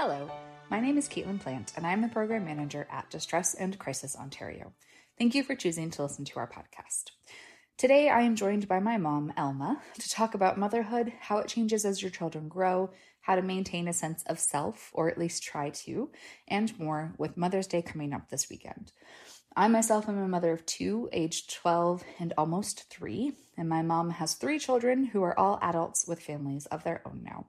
Hello, my name is Caitlin Plant, and I'm the program manager at Distress and Crisis Ontario. Thank you for choosing to listen to our podcast. Today, I am joined by my mom, Elma, to talk about motherhood, how it changes as your children grow, how to maintain a sense of self, or at least try to, and more with Mother's Day coming up this weekend. I myself am a mother of two, aged 12 and almost three, and my mom has three children who are all adults with families of their own now.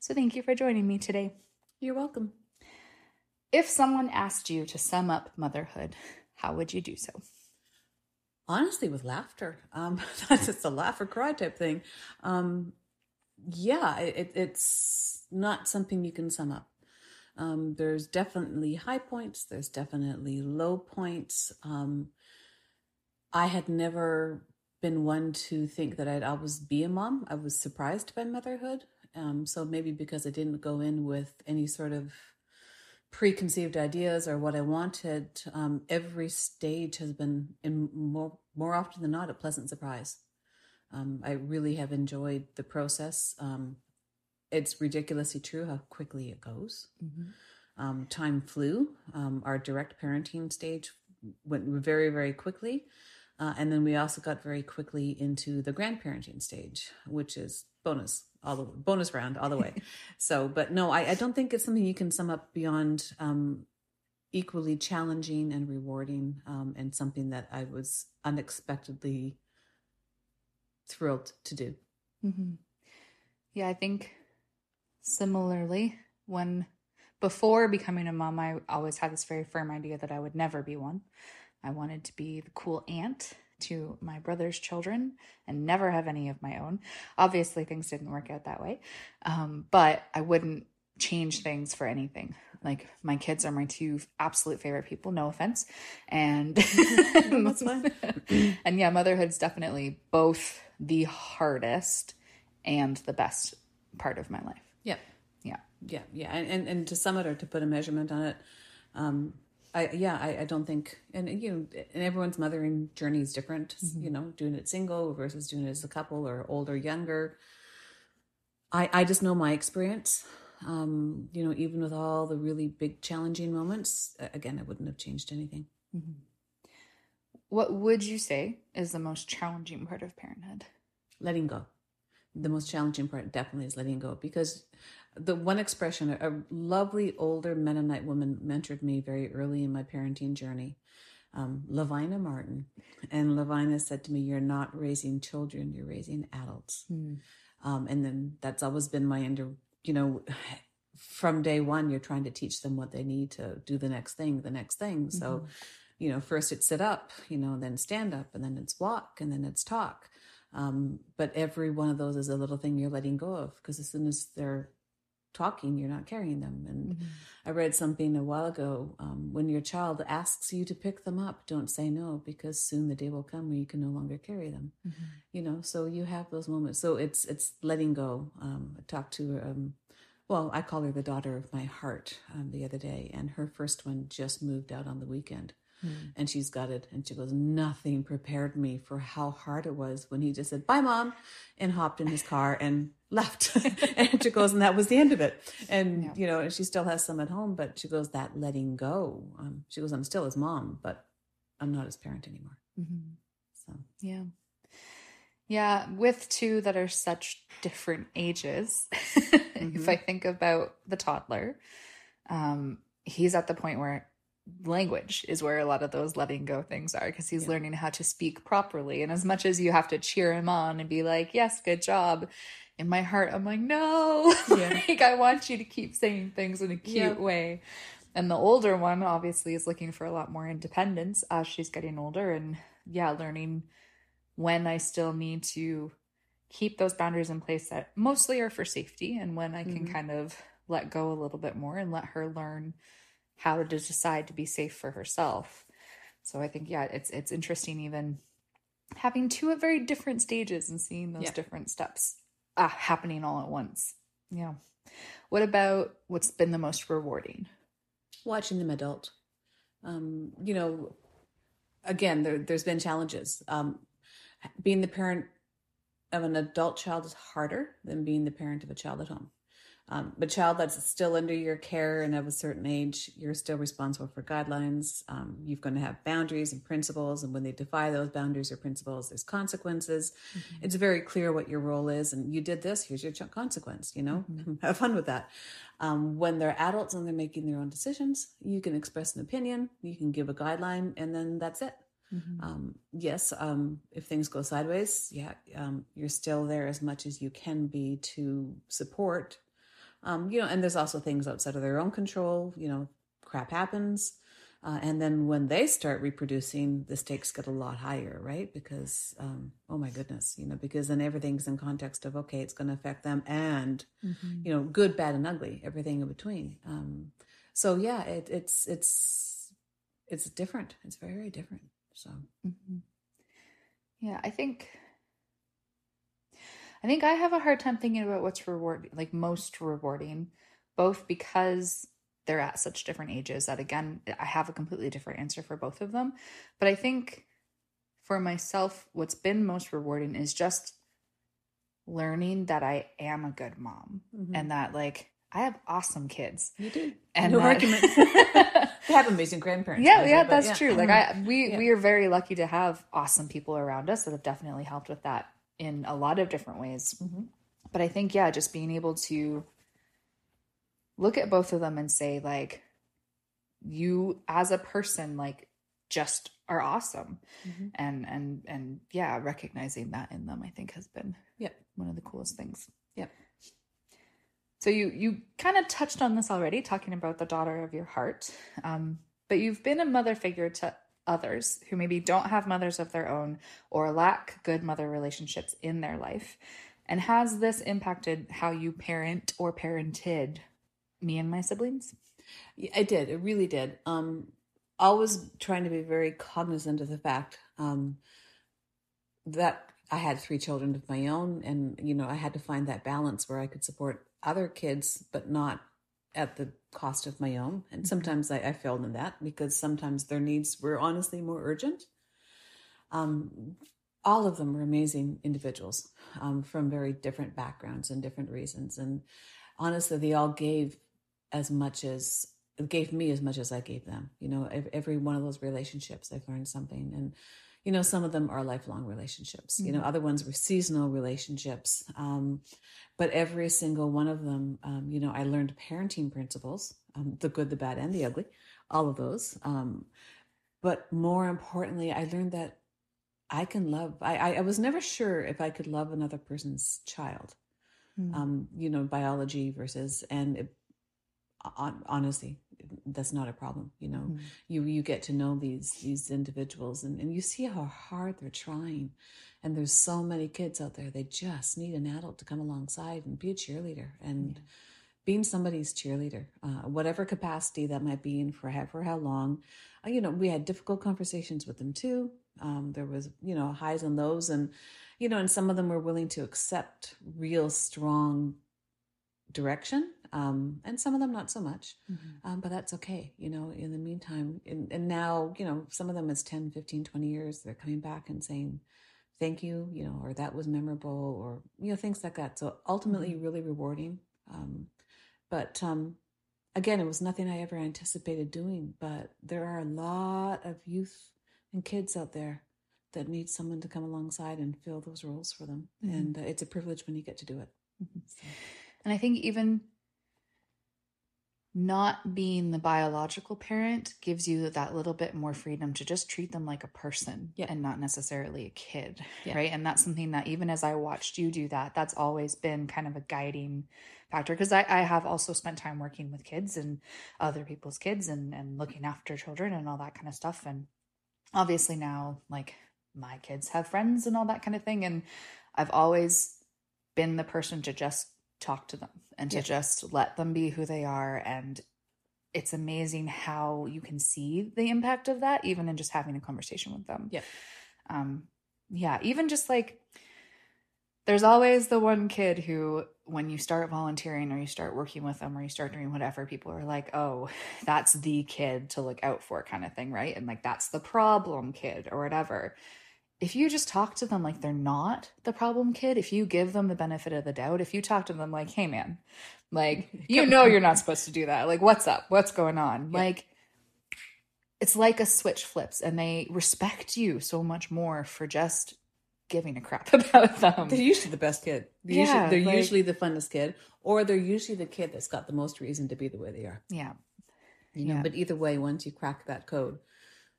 So, thank you for joining me today. You're welcome. If someone asked you to sum up motherhood, how would you do so? Honestly, with laughter. Um, that's just a laugh or cry type thing. Um, yeah, it, it's not something you can sum up. Um, there's definitely high points. There's definitely low points. Um, I had never been one to think that I'd always be a mom. I was surprised by motherhood. Um, so maybe because I didn't go in with any sort of preconceived ideas or what I wanted, um, every stage has been, in more more often than not, a pleasant surprise. Um, I really have enjoyed the process. Um, it's ridiculously true how quickly it goes. Um, time flew. Um, our direct parenting stage went very, very quickly. Uh, and then we also got very quickly into the grandparenting stage, which is bonus all the bonus round all the way. so, but no, I, I don't think it's something you can sum up beyond um, equally challenging and rewarding, um, and something that I was unexpectedly thrilled to do. Mm-hmm. Yeah, I think similarly, when before becoming a mom, I always had this very firm idea that I would never be one. I wanted to be the cool aunt to my brother's children and never have any of my own. Obviously, things didn't work out that way, um, but I wouldn't change things for anything. Like my kids are my two absolute favorite people. No offense, and That's fine. and yeah, motherhood's definitely both the hardest and the best part of my life. Yeah, Yeah. yeah, yeah. And, and and to sum it or to put a measurement on it, um, I yeah, I, I don't think, and you know, and everyone's mothering journey is different. You know, doing it single versus doing it as a couple or older, younger. I I just know my experience. Um, you know, even with all the really big challenging moments, again, I wouldn't have changed anything. What would you say is the most challenging part of parenthood? letting go. The most challenging part definitely is letting go because the one expression, a lovely older Mennonite woman mentored me very early in my parenting journey, um, Lavina Martin. And Lavina said to me, You're not raising children, you're raising adults. Um, and then that's always been my under, you know, from day one, you're trying to teach them what they need to do the next thing, the next thing. So, you know, first it's sit up, you know, then stand up, and then it's walk, and then it's talk. Um, but every one of those is a little thing you're letting go of because as soon as they're talking, you're not carrying them. And I read something a while ago um, when your child asks you to pick them up, don't say no because soon the day will come when you can no longer carry them. You know, so you have those moments. So it's it's letting go. Um, I talked to um, well, I call her the daughter of my heart um, the other day, and her first one just moved out on the weekend. And she's gutted. And she goes, Nothing prepared me for how hard it was when he just said, Bye, mom, and hopped in his car and left. and she goes, And that was the end of it. And, Yeah. you know, and she still has some at home, but she goes, That letting go. Um, she goes, I'm still his mom, but I'm not his parent anymore. Mm-hmm. So, Yeah. Yeah, with two that are such different ages. if I think about the toddler, um, he's at the point where language is where a lot of those letting go things are because he's Yeah. learning how to speak properly. And as much as you have to cheer him on and be like, yes, good job, in my heart, I'm like, no, Yeah. like I want you to keep saying things in a cute Yeah. way. And the older one obviously is looking for a lot more independence as she's getting older and yeah, learning when I still need to keep those boundaries in place that mostly are for safety and when I can Mhm. kind of let go a little bit more and let her learn how to decide to be safe for herself. So I think yeah, it's it's interesting even having two at very different stages and seeing those Yeah. different steps ah, happening all at once. Yeah. What about what's been the most rewarding? watching them adult. Um, you know, again, there, there's been challenges. Um, being the parent of an adult child is harder than being the parent of a child at home. Um, a child that's still under your care and of a certain age, you're still responsible for guidelines. Um, you're going to have boundaries and principles, and when they defy those boundaries or principles, there's consequences. It's very clear what your role is, and you did this. Here's your consequence. You know, have fun with that. Um, when they're adults and they're making their own decisions, you can express an opinion, you can give a guideline, and then that's it. Um, yes, um, if things go sideways, yeah, um, you're still there as much as you can be to support. Um, you know, and there's also things outside of their own control. You know, crap happens, uh, and then when they start reproducing, the stakes get a lot higher, right? Because um, oh my goodness, you know, because then everything's in context of okay, it's going to affect them, and you know, good, bad, and ugly, everything in between. Um, so yeah, it, it's it's it's different. It's very very different. So Mhm. Yeah, I think I think I have a hard time thinking about what's reward like most rewarding, both because they're at such different ages that again, I have a completely different answer for both of them. But I think for myself, what's been most rewarding is just learning that I am a good mom Mhm. and that like I have awesome kids. you do, And no that- argument. they have amazing grandparents. Yeah, yeah, the way, but that's true. Like I we Yeah. we are very lucky to have awesome people around us that have definitely helped with that in a lot of different ways. Mhm. But I think yeah, just being able to look at both of them and say like you as a person like just are awesome Mhm. and and and yeah, recognizing that in them I think has been Yep. one of the coolest things. Yep. So you you kind of touched on this already, talking about the daughter of your heart. Um, but you've been a mother figure to others who maybe don't have mothers of their own or lack good mother relationships in their life. And has this impacted how you parent or parented me and my siblings? Yeah, it did. It really did. Um, always trying to be very cognizant of the fact um, that I had three children of my own, and you know I had to find that balance where I could support other kids, but not at the cost of my own. And sometimes I, I failed in that because sometimes their needs were honestly more urgent. Um, all of them were amazing individuals um, from very different backgrounds and different reasons, and honestly, they all gave as much as gave me as much as I gave them. You know, every one of those relationships, I've learned something, and you know, some of them are lifelong relationships. You know, other ones were seasonal relationships. Um, but every single one of them, um, you know, I learned parenting principles, um, the good, the bad, and the ugly, all of those. Um, but more importantly, I learned that I can love. I, I, I was never sure if I could love another person's child um, you know, biology versus, and it, hon- honestly, that's not a problem. You know, Mm. you you get to know these these individuals, and and you see how hard they're trying. And there's so many kids out there; they just need an adult to come alongside and be a cheerleader and being somebody's cheerleader, uh, whatever capacity that might be in for how, for how long. Uh, you know, we had difficult conversations with them too. Um, there was, you know, highs and lows, and you know, and some of them were willing to accept real strong direction, um, and some of them not so much. Um, but that's okay, you know. In the meantime, and, and now, you know, some of them is 10, 15, 20 years, they're coming back and saying, thank you, you know, or that was memorable, or, you know, things like that. So ultimately, really rewarding. Um, but um, again, it was nothing I ever anticipated doing. But there are a lot of youth and kids out there that need someone to come alongside and fill those roles for them. And uh, it's a privilege when you get to do it. So, And I think even not being the biological parent gives you that little bit more freedom to just treat them like a person Yeah. and not necessarily a kid Yeah. right and that's something that even as i watched you do that that's always been kind of a guiding factor because I, I have also spent time working with kids and other people's kids and, and looking after children and all that kind of stuff and obviously now like my kids have friends and all that kind of thing and i've always been the person to just talk to them and to Yeah. just let them be who they are and it's amazing how you can see the impact of that even in just having a conversation with them Yeah. um yeah even just like there's always the one kid who when you start volunteering or you start working with them or you start doing whatever people are like oh that's the kid to look out for kind of thing right and like that's the problem kid or whatever if you just talk to them like they're not the problem kid if you give them the benefit of the doubt if you talk to them like hey man like you know you're not supposed to do that like what's up what's going on Yeah. like it's like a switch flips and they respect you so much more for just giving a crap about them They're usually the best kid. They're, Yeah, usually, they're like- usually the funnest kid, or they're usually the kid that's got the most reason to be the way they are. yeah You know, Yeah. but either way, once you crack that code,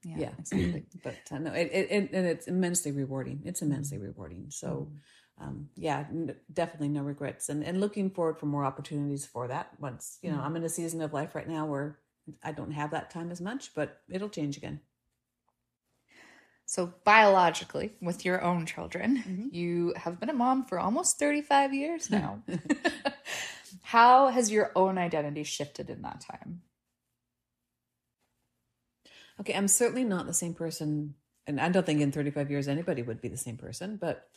yeah, yeah, exactly but uh, no, it, it, it and it's immensely rewarding. It's immensely rewarding. So, um, yeah, n- definitely no regrets, and and looking forward for more opportunities for that. Once you know, I'm in a season of life right now where I don't have that time as much, but it'll change again. So biologically, with your own children, Mhm. you have been a mom for almost 35 years now. How has your own identity shifted in that time? Okay, I'm certainly not the same person, and I don't think in 35 years anybody would be the same person. But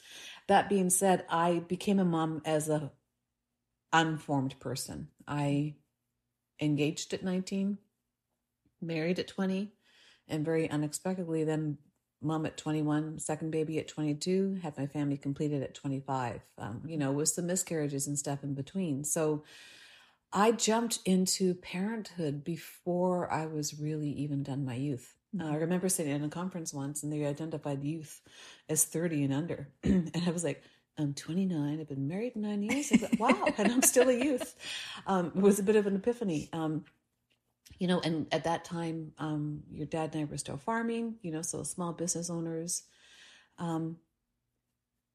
that being said, I became a mom as a unformed person. I engaged at 19, married at 20, and very unexpectedly then mom at 21, second baby at 22, had my family completed at 25. Um, you know, with some miscarriages and stuff in between. So I jumped into parenthood before I was really even done my youth. Uh, I remember sitting in a conference once and they identified youth as 30 and under. and I was like, I'm 29. I've been married nine years. Thought, wow, and I'm still a youth. Um, it was a bit of an epiphany. Um, you know, and at that time, um, your dad and I were still farming, you know, so small business owners. Um,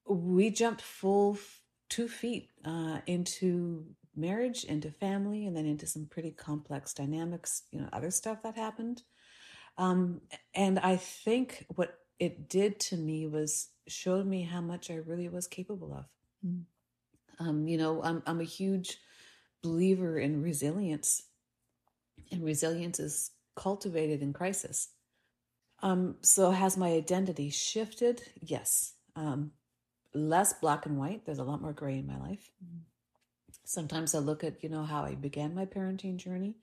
we jumped full f- two feet uh, into marriage, into family, and then into some pretty complex dynamics, you know, other stuff that happened. Um, and I think what it did to me was showed me how much I really was capable of. Mm. Um, you know, I'm I'm a huge believer in resilience, and resilience is cultivated in crisis. Um, so has my identity shifted? Yes. Um, less black and white. There's a lot more gray in my life. Sometimes I look at, you know, how I began my parenting journey,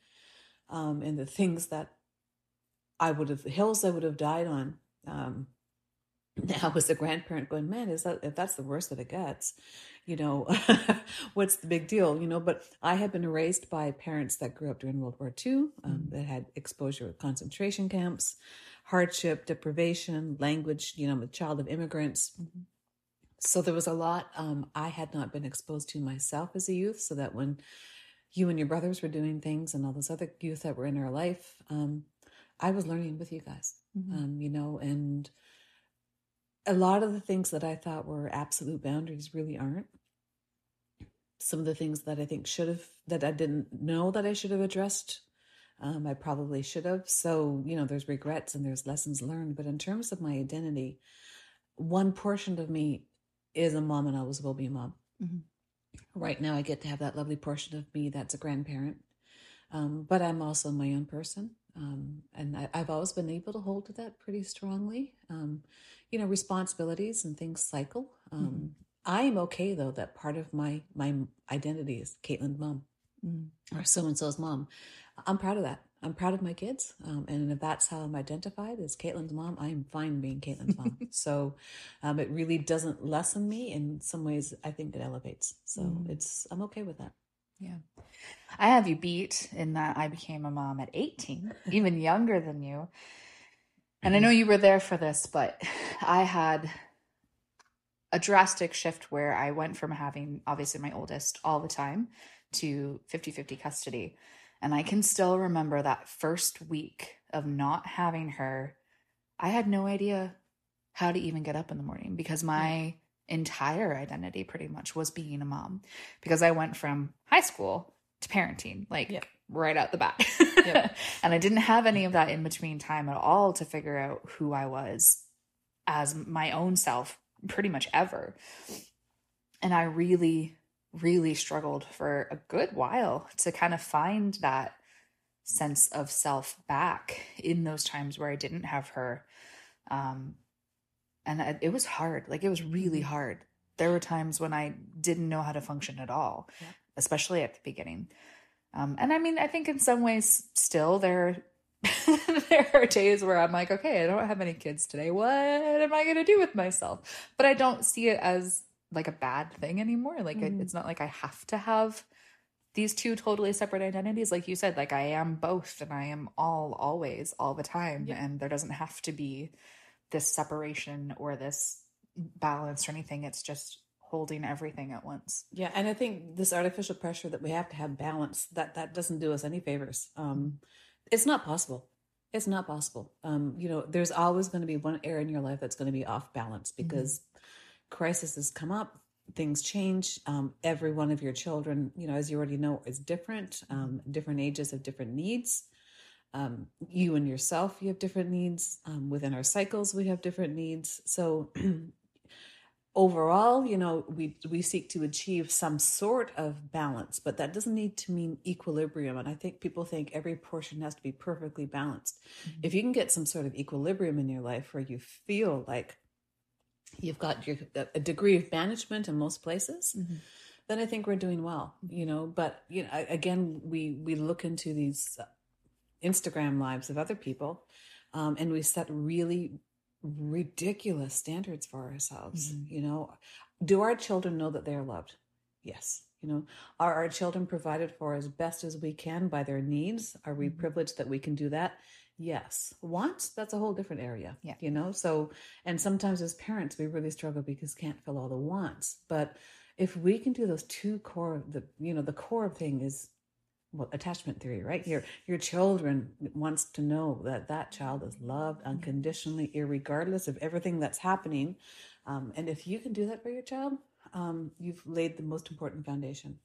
um, and the things that I would have, the hills I would have died on. Um, now as a grandparent going, man, is that, if that's the worst that it gets, you know, what's the big deal, you know, but I have been raised by parents that grew up during World War II, um, that had exposure to concentration camps, hardship, deprivation, language, you know, I'm a child of immigrants. So there was a lot um, I had not been exposed to myself as a youth, so that when you and your brothers were doing things and all those other youth that were in our life, um, I was learning with you guys, um, you know, and a lot of the things that I thought were absolute boundaries really aren't. Some of the things that I think should have, that I didn't know that I should have addressed, um, I probably should have. So, you know, there's regrets and there's lessons learned. But in terms of my identity, one portion of me is a mom and always will be a mom. Mhm. Right now, I get to have that lovely portion of me that's a grandparent. Um, but I'm also my own person. Um, and I, I've always been able to hold to that pretty strongly. Um, you know, responsibilities and things cycle. Um, I am okay though that part of my my identity is Caitlin's mom Mm. or so and so's mom. I'm proud of that. I'm proud of my kids, um, and if that's how I'm identified as Caitlin's mom, I am fine being Caitlin's mom. so um, it really doesn't lessen me. In some ways, I think it elevates. So Mm. it's I'm okay with that. Yeah. I have you beat in that I became a mom at 18, even younger than you. And I know you were there for this, but I had a drastic shift where I went from having obviously my oldest all the time to 50 50 custody. And I can still remember that first week of not having her. I had no idea how to even get up in the morning because my entire identity pretty much was being a mom because I went from high school to parenting, like Yep. right out the bat. Yep. and I didn't have any of that in between time at all to figure out who I was as my own self pretty much ever. And I really, really struggled for a good while to kind of find that sense of self back in those times where I didn't have her. Um, and it it was hard. Like it was really Mm-hmm. hard. There were times when I didn't know how to function at all, Yeah. especially at the beginning. Um, and I mean, I think in some ways, still there, there are days where I'm like, okay, I don't have any kids today. What am I going to do with myself? But I don't see it as like a bad thing anymore. Like Mhm. it's not like I have to have these two totally separate identities. Like you said, like I am both, and I am all, always, all the time, Yeah. and there doesn't have to be this separation or this balance or anything. It's just holding everything at once. Yeah, and I think this artificial pressure that we have to have balance that that doesn't do us any favors. Um, it's not possible. It's not possible. Um, you know, there's always going to be one area in your life that's going to be off balance because crisis has come up, things change. Um, every one of your children, you know, as you already know, is different. Um, different ages have different needs. Um, you and yourself, you have different needs. Um, within our cycles, we have different needs. So overall, you know, we we seek to achieve some sort of balance, but that doesn't need to mean equilibrium. And I think people think every portion has to be perfectly balanced. If you can get some sort of equilibrium in your life where you feel like you've got your a degree of management in most places, then I think we're doing well. You know, but you know, again, we we look into these uh, Instagram lives of other people, um, and we set really ridiculous standards for ourselves. You know, do our children know that they are loved? Yes. You know, are our children provided for as best as we can by their needs? Are we privileged that we can do that? Yes. Wants, that's a whole different area. Yeah. You know, so, and sometimes as parents, we really struggle because can't fill all the wants. But if we can do those two core, the, you know, the core thing is well, attachment theory, right? Your your children wants to know that that child is loved unconditionally, irregardless of everything that's happening. Um, and if you can do that for your child, um, you've laid the most important foundation.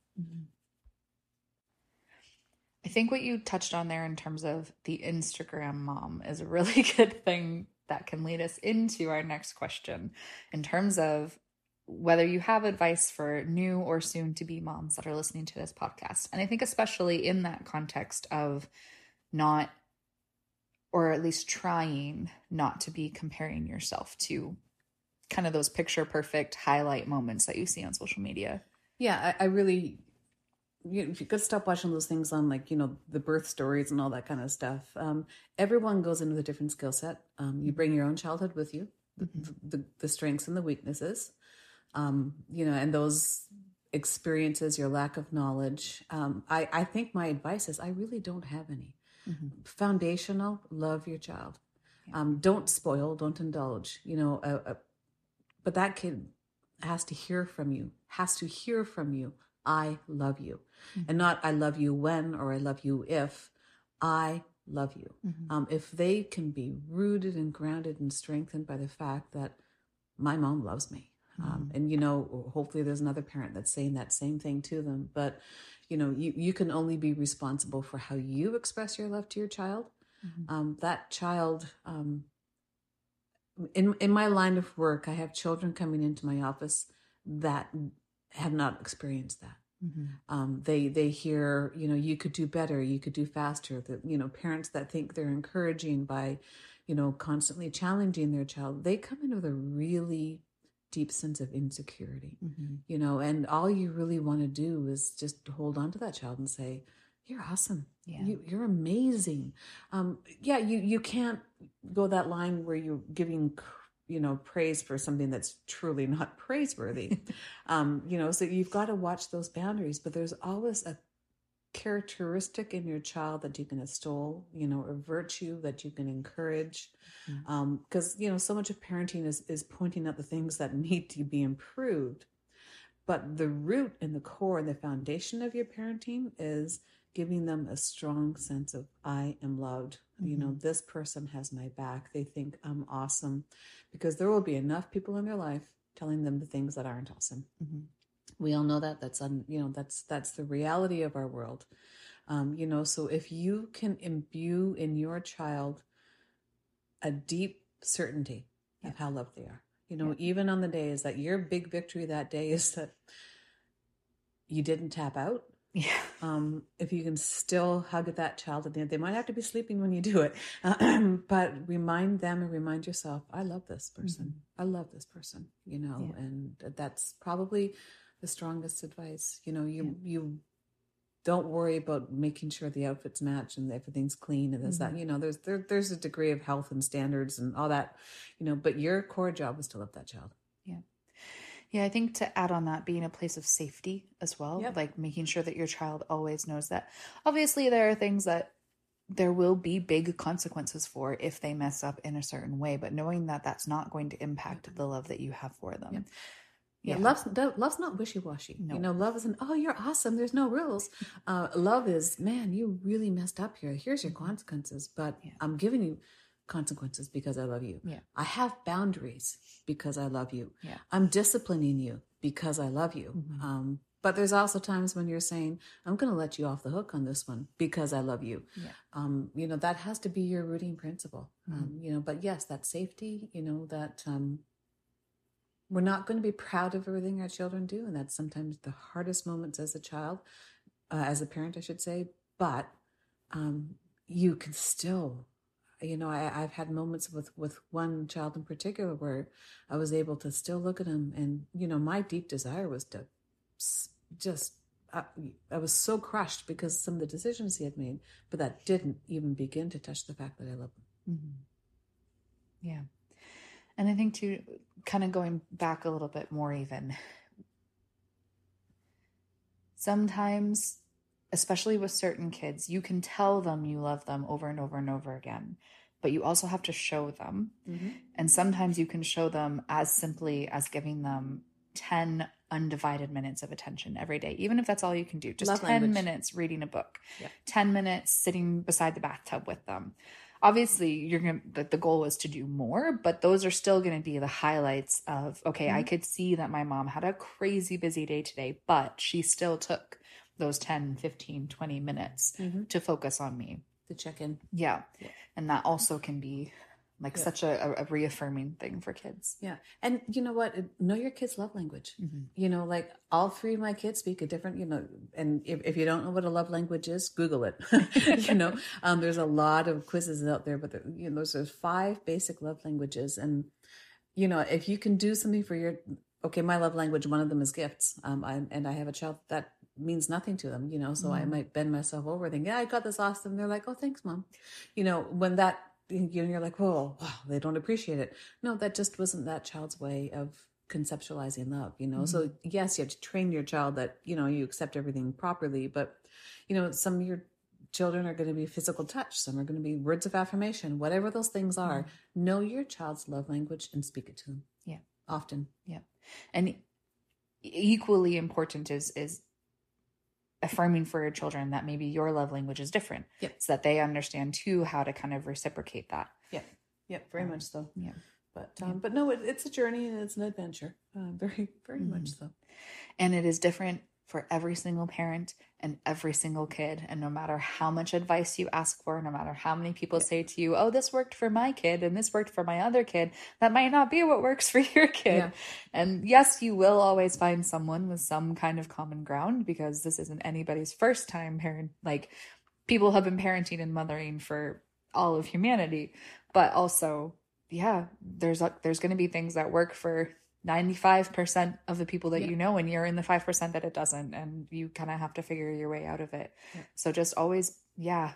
I think what you touched on there in terms of the Instagram mom is a really good thing that can lead us into our next question in terms of whether you have advice for new or soon to be moms that are listening to this podcast. And I think, especially in that context of not, or at least trying not to be comparing yourself to kind of those picture perfect highlight moments that you see on social media. Yeah, I, I really, you, you could stop watching those things on like, you know, the birth stories and all that kind of stuff. Um, everyone goes in with a different skill set. Um, you bring your own childhood with you, the, the, the strengths and the weaknesses, um, you know, and those experiences, your lack of knowledge. Um, I, I think my advice is I really don't have any. Foundational, love your child. Um, don't spoil, don't indulge. You know, uh, uh, but that kid has to hear from you, has to hear from you, I love you. And not I love you when or I love you if. I love you. Um, if they can be rooted and grounded and strengthened by the fact that my mom loves me. Um, and you know, hopefully there's another parent that's saying that same thing to them. But you know, you, you can only be responsible for how you express your love to your child. Um, that child, um, in in my line of work, I have children coming into my office that have not experienced that. Um, they they hear, you know, you could do better, you could do faster. That you know, parents that think they're encouraging by, you know, constantly challenging their child, they come in with a really deep sense of insecurity. You know, and all you really want to do is just hold on to that child and say, "You're awesome. Yeah. You, you're amazing." Um, yeah, you you can't go that line where you're giving you know praise for something that's truly not praiseworthy. Um you know so you've got to watch those boundaries but there's always a characteristic in your child that you can extol you know a virtue that you can encourage. Um because you know so much of parenting is is pointing out the things that need to be improved. But the root and the core and the foundation of your parenting is giving them a strong sense of I am loved. You know, Mm-hmm. this person has my back. They think I'm awesome because there will be enough people in their life telling them the things that aren't awesome. Mhm. We all know that. That's un, you know that's that's the reality of our world. Um, you know, so if you can imbue in your child a deep certainty of how loved they are, you know, even on the days that your big victory that day is that you didn't tap out. Yeah. Um, if you can still hug that child at the end, they might have to be sleeping when you do it, but remind them and remind yourself, I love this person. I love this person, you know, Yeah. and that's probably the strongest advice. You know, you, you don't worry about making sure the outfits match and everything's clean and this, that, you know, there's, there, there's a degree of health and standards and all that, you know, but your core job is to love that child. Yeah, I think to add on that, being a place of safety as well, Yep. like making sure that your child always knows that. Obviously, there are things that there will be big consequences for if they mess up in a certain way, but knowing that that's not going to impact the love that you have for them. Yep. Yeah, love's love's not wishy washy. No. You know, love isn't. Oh, you're awesome. There's no rules. Uh, love is, man, you really messed up here. Here's your consequences, but Mm-hmm. Yeah. I'm giving you consequences because I love you. Yeah. I have boundaries because I love you. Yeah. I'm disciplining you because I love you. Mhm. Um, but there's also times when you're saying, I'm going to let you off the hook on this one because I love you. Yeah. Um, you know, that has to be your rooting principle. Mm-hmm. Um, you know, but yes, that safety, you know, that um, we're not going to be proud of everything our children do. And that's sometimes the hardest moments as a child, uh, as a parent, I should say. But um, you can still, you know, I, I've had moments with, with one child in particular where I was able to still look at him. And, you know, my deep desire was to just, I, I was so crushed because some of the decisions he had made, but that didn't even begin to touch the fact that I love him. Mhm. Yeah. And I think too, kind of going back a little bit more, even sometimes, especially with certain kids, you can tell them you love them over and over and over again, but you also have to show them. Mm-hmm. And sometimes you can show them as simply as giving them 10 undivided minutes of attention every day, even if that's all you can do. Just Love 10 language. minutes reading a book, Yeah. 10 minutes sitting beside the bathtub with them. Obviously, you're going to, the goal is to do more, but those are still going to be the highlights of, okay, I mm-hmm. could see that my mom had a crazy busy day today, but she still took those 10, 15, 20 minutes Mm-hmm. to focus on me. To check in. Yeah. Yeah. And that also can be like Yeah. such a, a reaffirming thing for kids. Yeah. And you know what? Know your kids' love language. You know, like all three of my kids speak a different, you know, and if, if you don't know what a love language is, Google it. you know, um, there's a lot of quizzes out there, but there, you know, there's, there's five basic love languages. And, you know, if you can do something for your, okay, my love language, one of them is gifts. Um, I, and I have a child that means nothing to them, you know, so I mm-hmm. might bend myself over thinking, yeah, I got this awesome. They're like, oh, thanks, mom. You know, when that, you know, you're like, whoa, wow, they don't appreciate it. No, that just wasn't that child's way of conceptualizing love, you know? So mm-hmm. yes, you have to train your child that, you know, you accept everything properly, but you know, some of your children are going to be physical touch, some are going to be words of affirmation, whatever those things are. Mm-hmm. Know your child's love language and speak it to them. Yeah. Often. Yeah. And equally important is is affirming for your children that maybe your love language is different. Yep. So that they understand too how to kind of reciprocate that. Yeah. Yeah, very much so. Yeah. But um, but no, it, it's a journey and it's an adventure. Uh, very very much so. And it is different for every single parent and every single kid. And no matter how much advice you ask for, no matter how many people say to you, oh, this worked for my kid and this worked for my other kid, that might not be what works for your kid. Yeah. And yes, you will always find someone with some kind of common ground because this isn't anybody's first time parent. Like people have been parenting and mothering for all of humanity, but also, yeah, there's uh, there's going to be things that work for 95% of the people that Yeah. you know and you're in the 5% that it doesn't and you kind of have to figure your way out of it. Yeah. So just always, yeah,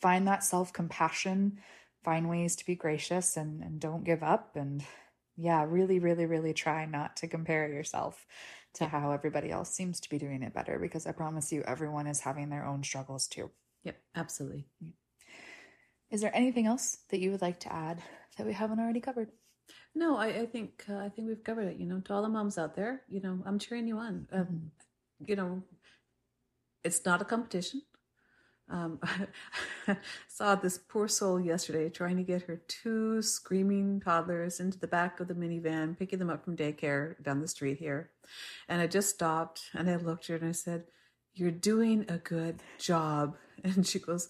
find that self-compassion, find ways to be gracious and and don't give up and yeah, really really really try not to compare yourself to how everybody else seems to be doing it better because I promise you everyone is having their own struggles too. Yep, absolutely. Is there anything else that you would like to add that we haven't already covered? No, I, I think uh, I think we've covered it. You know, to all the moms out there, you know, I'm cheering you on. Um, You know, it's not a competition. Um, I saw this poor soul yesterday trying to get her two screaming toddlers into the back of the minivan, picking them up from daycare down the street here. And I just stopped and I looked at her and I said, You're doing a good job. And she goes,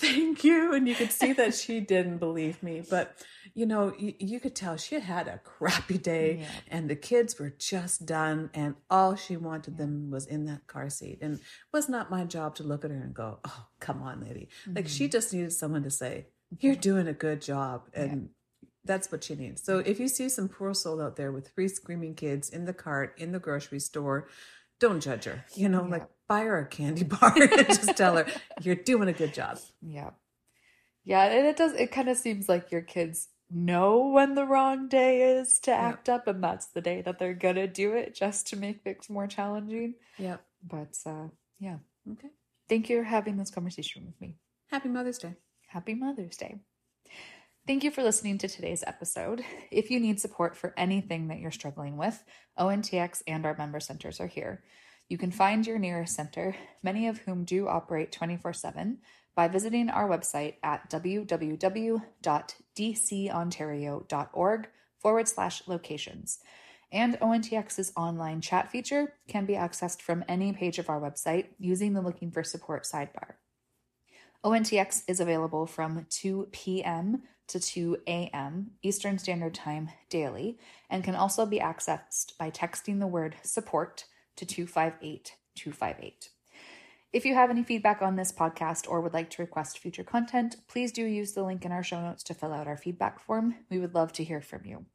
thank you. And you could see that she didn't believe me. But, you know, you, you could tell she had had a crappy day yeah. and the kids were just done. And all she wanted yeah. them was in that car seat. And it was not my job to look at her and go, oh, come on, lady. Mm-hmm. Like she just needed someone to say, you're doing a good job. And yeah. that's what she needs. So if you see some poor soul out there with three screaming kids in the cart, in the grocery store, don't judge her. You know, like buy her a candy bar and just tell her you're doing a good job. Yeah. Yeah, and it does it kind of seems like your kids know when the wrong day is to act up and that's the day that they're gonna do it just to make things more challenging. Yeah. But uh yeah. Okay. Thank you for having this conversation with me. Happy Mother's Day. Happy Mother's Day. Thank you for listening to today's episode. If you need support for anything that you're struggling with, ONTX and our member centers are here. You can find your nearest center, many of whom do operate 24 7, by visiting our website at www.dcontario.org forward slash locations. And ONTX's online chat feature can be accessed from any page of our website using the Looking for Support sidebar. ONTX is available from 2 p.m. to 2 a.m. Eastern Standard Time daily and can also be accessed by texting the word support to 258 258. If you have any feedback on this podcast or would like to request future content, please do use the link in our show notes to fill out our feedback form. We would love to hear from you.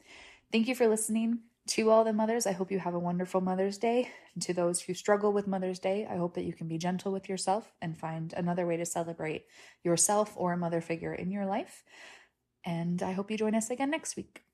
Thank you for listening. To all the mothers, I hope you have a wonderful Mother's Day. And to those who struggle with Mother's Day, I hope that you can be gentle with yourself and find another way to celebrate yourself or a mother figure in your life. And I hope you join us again next week.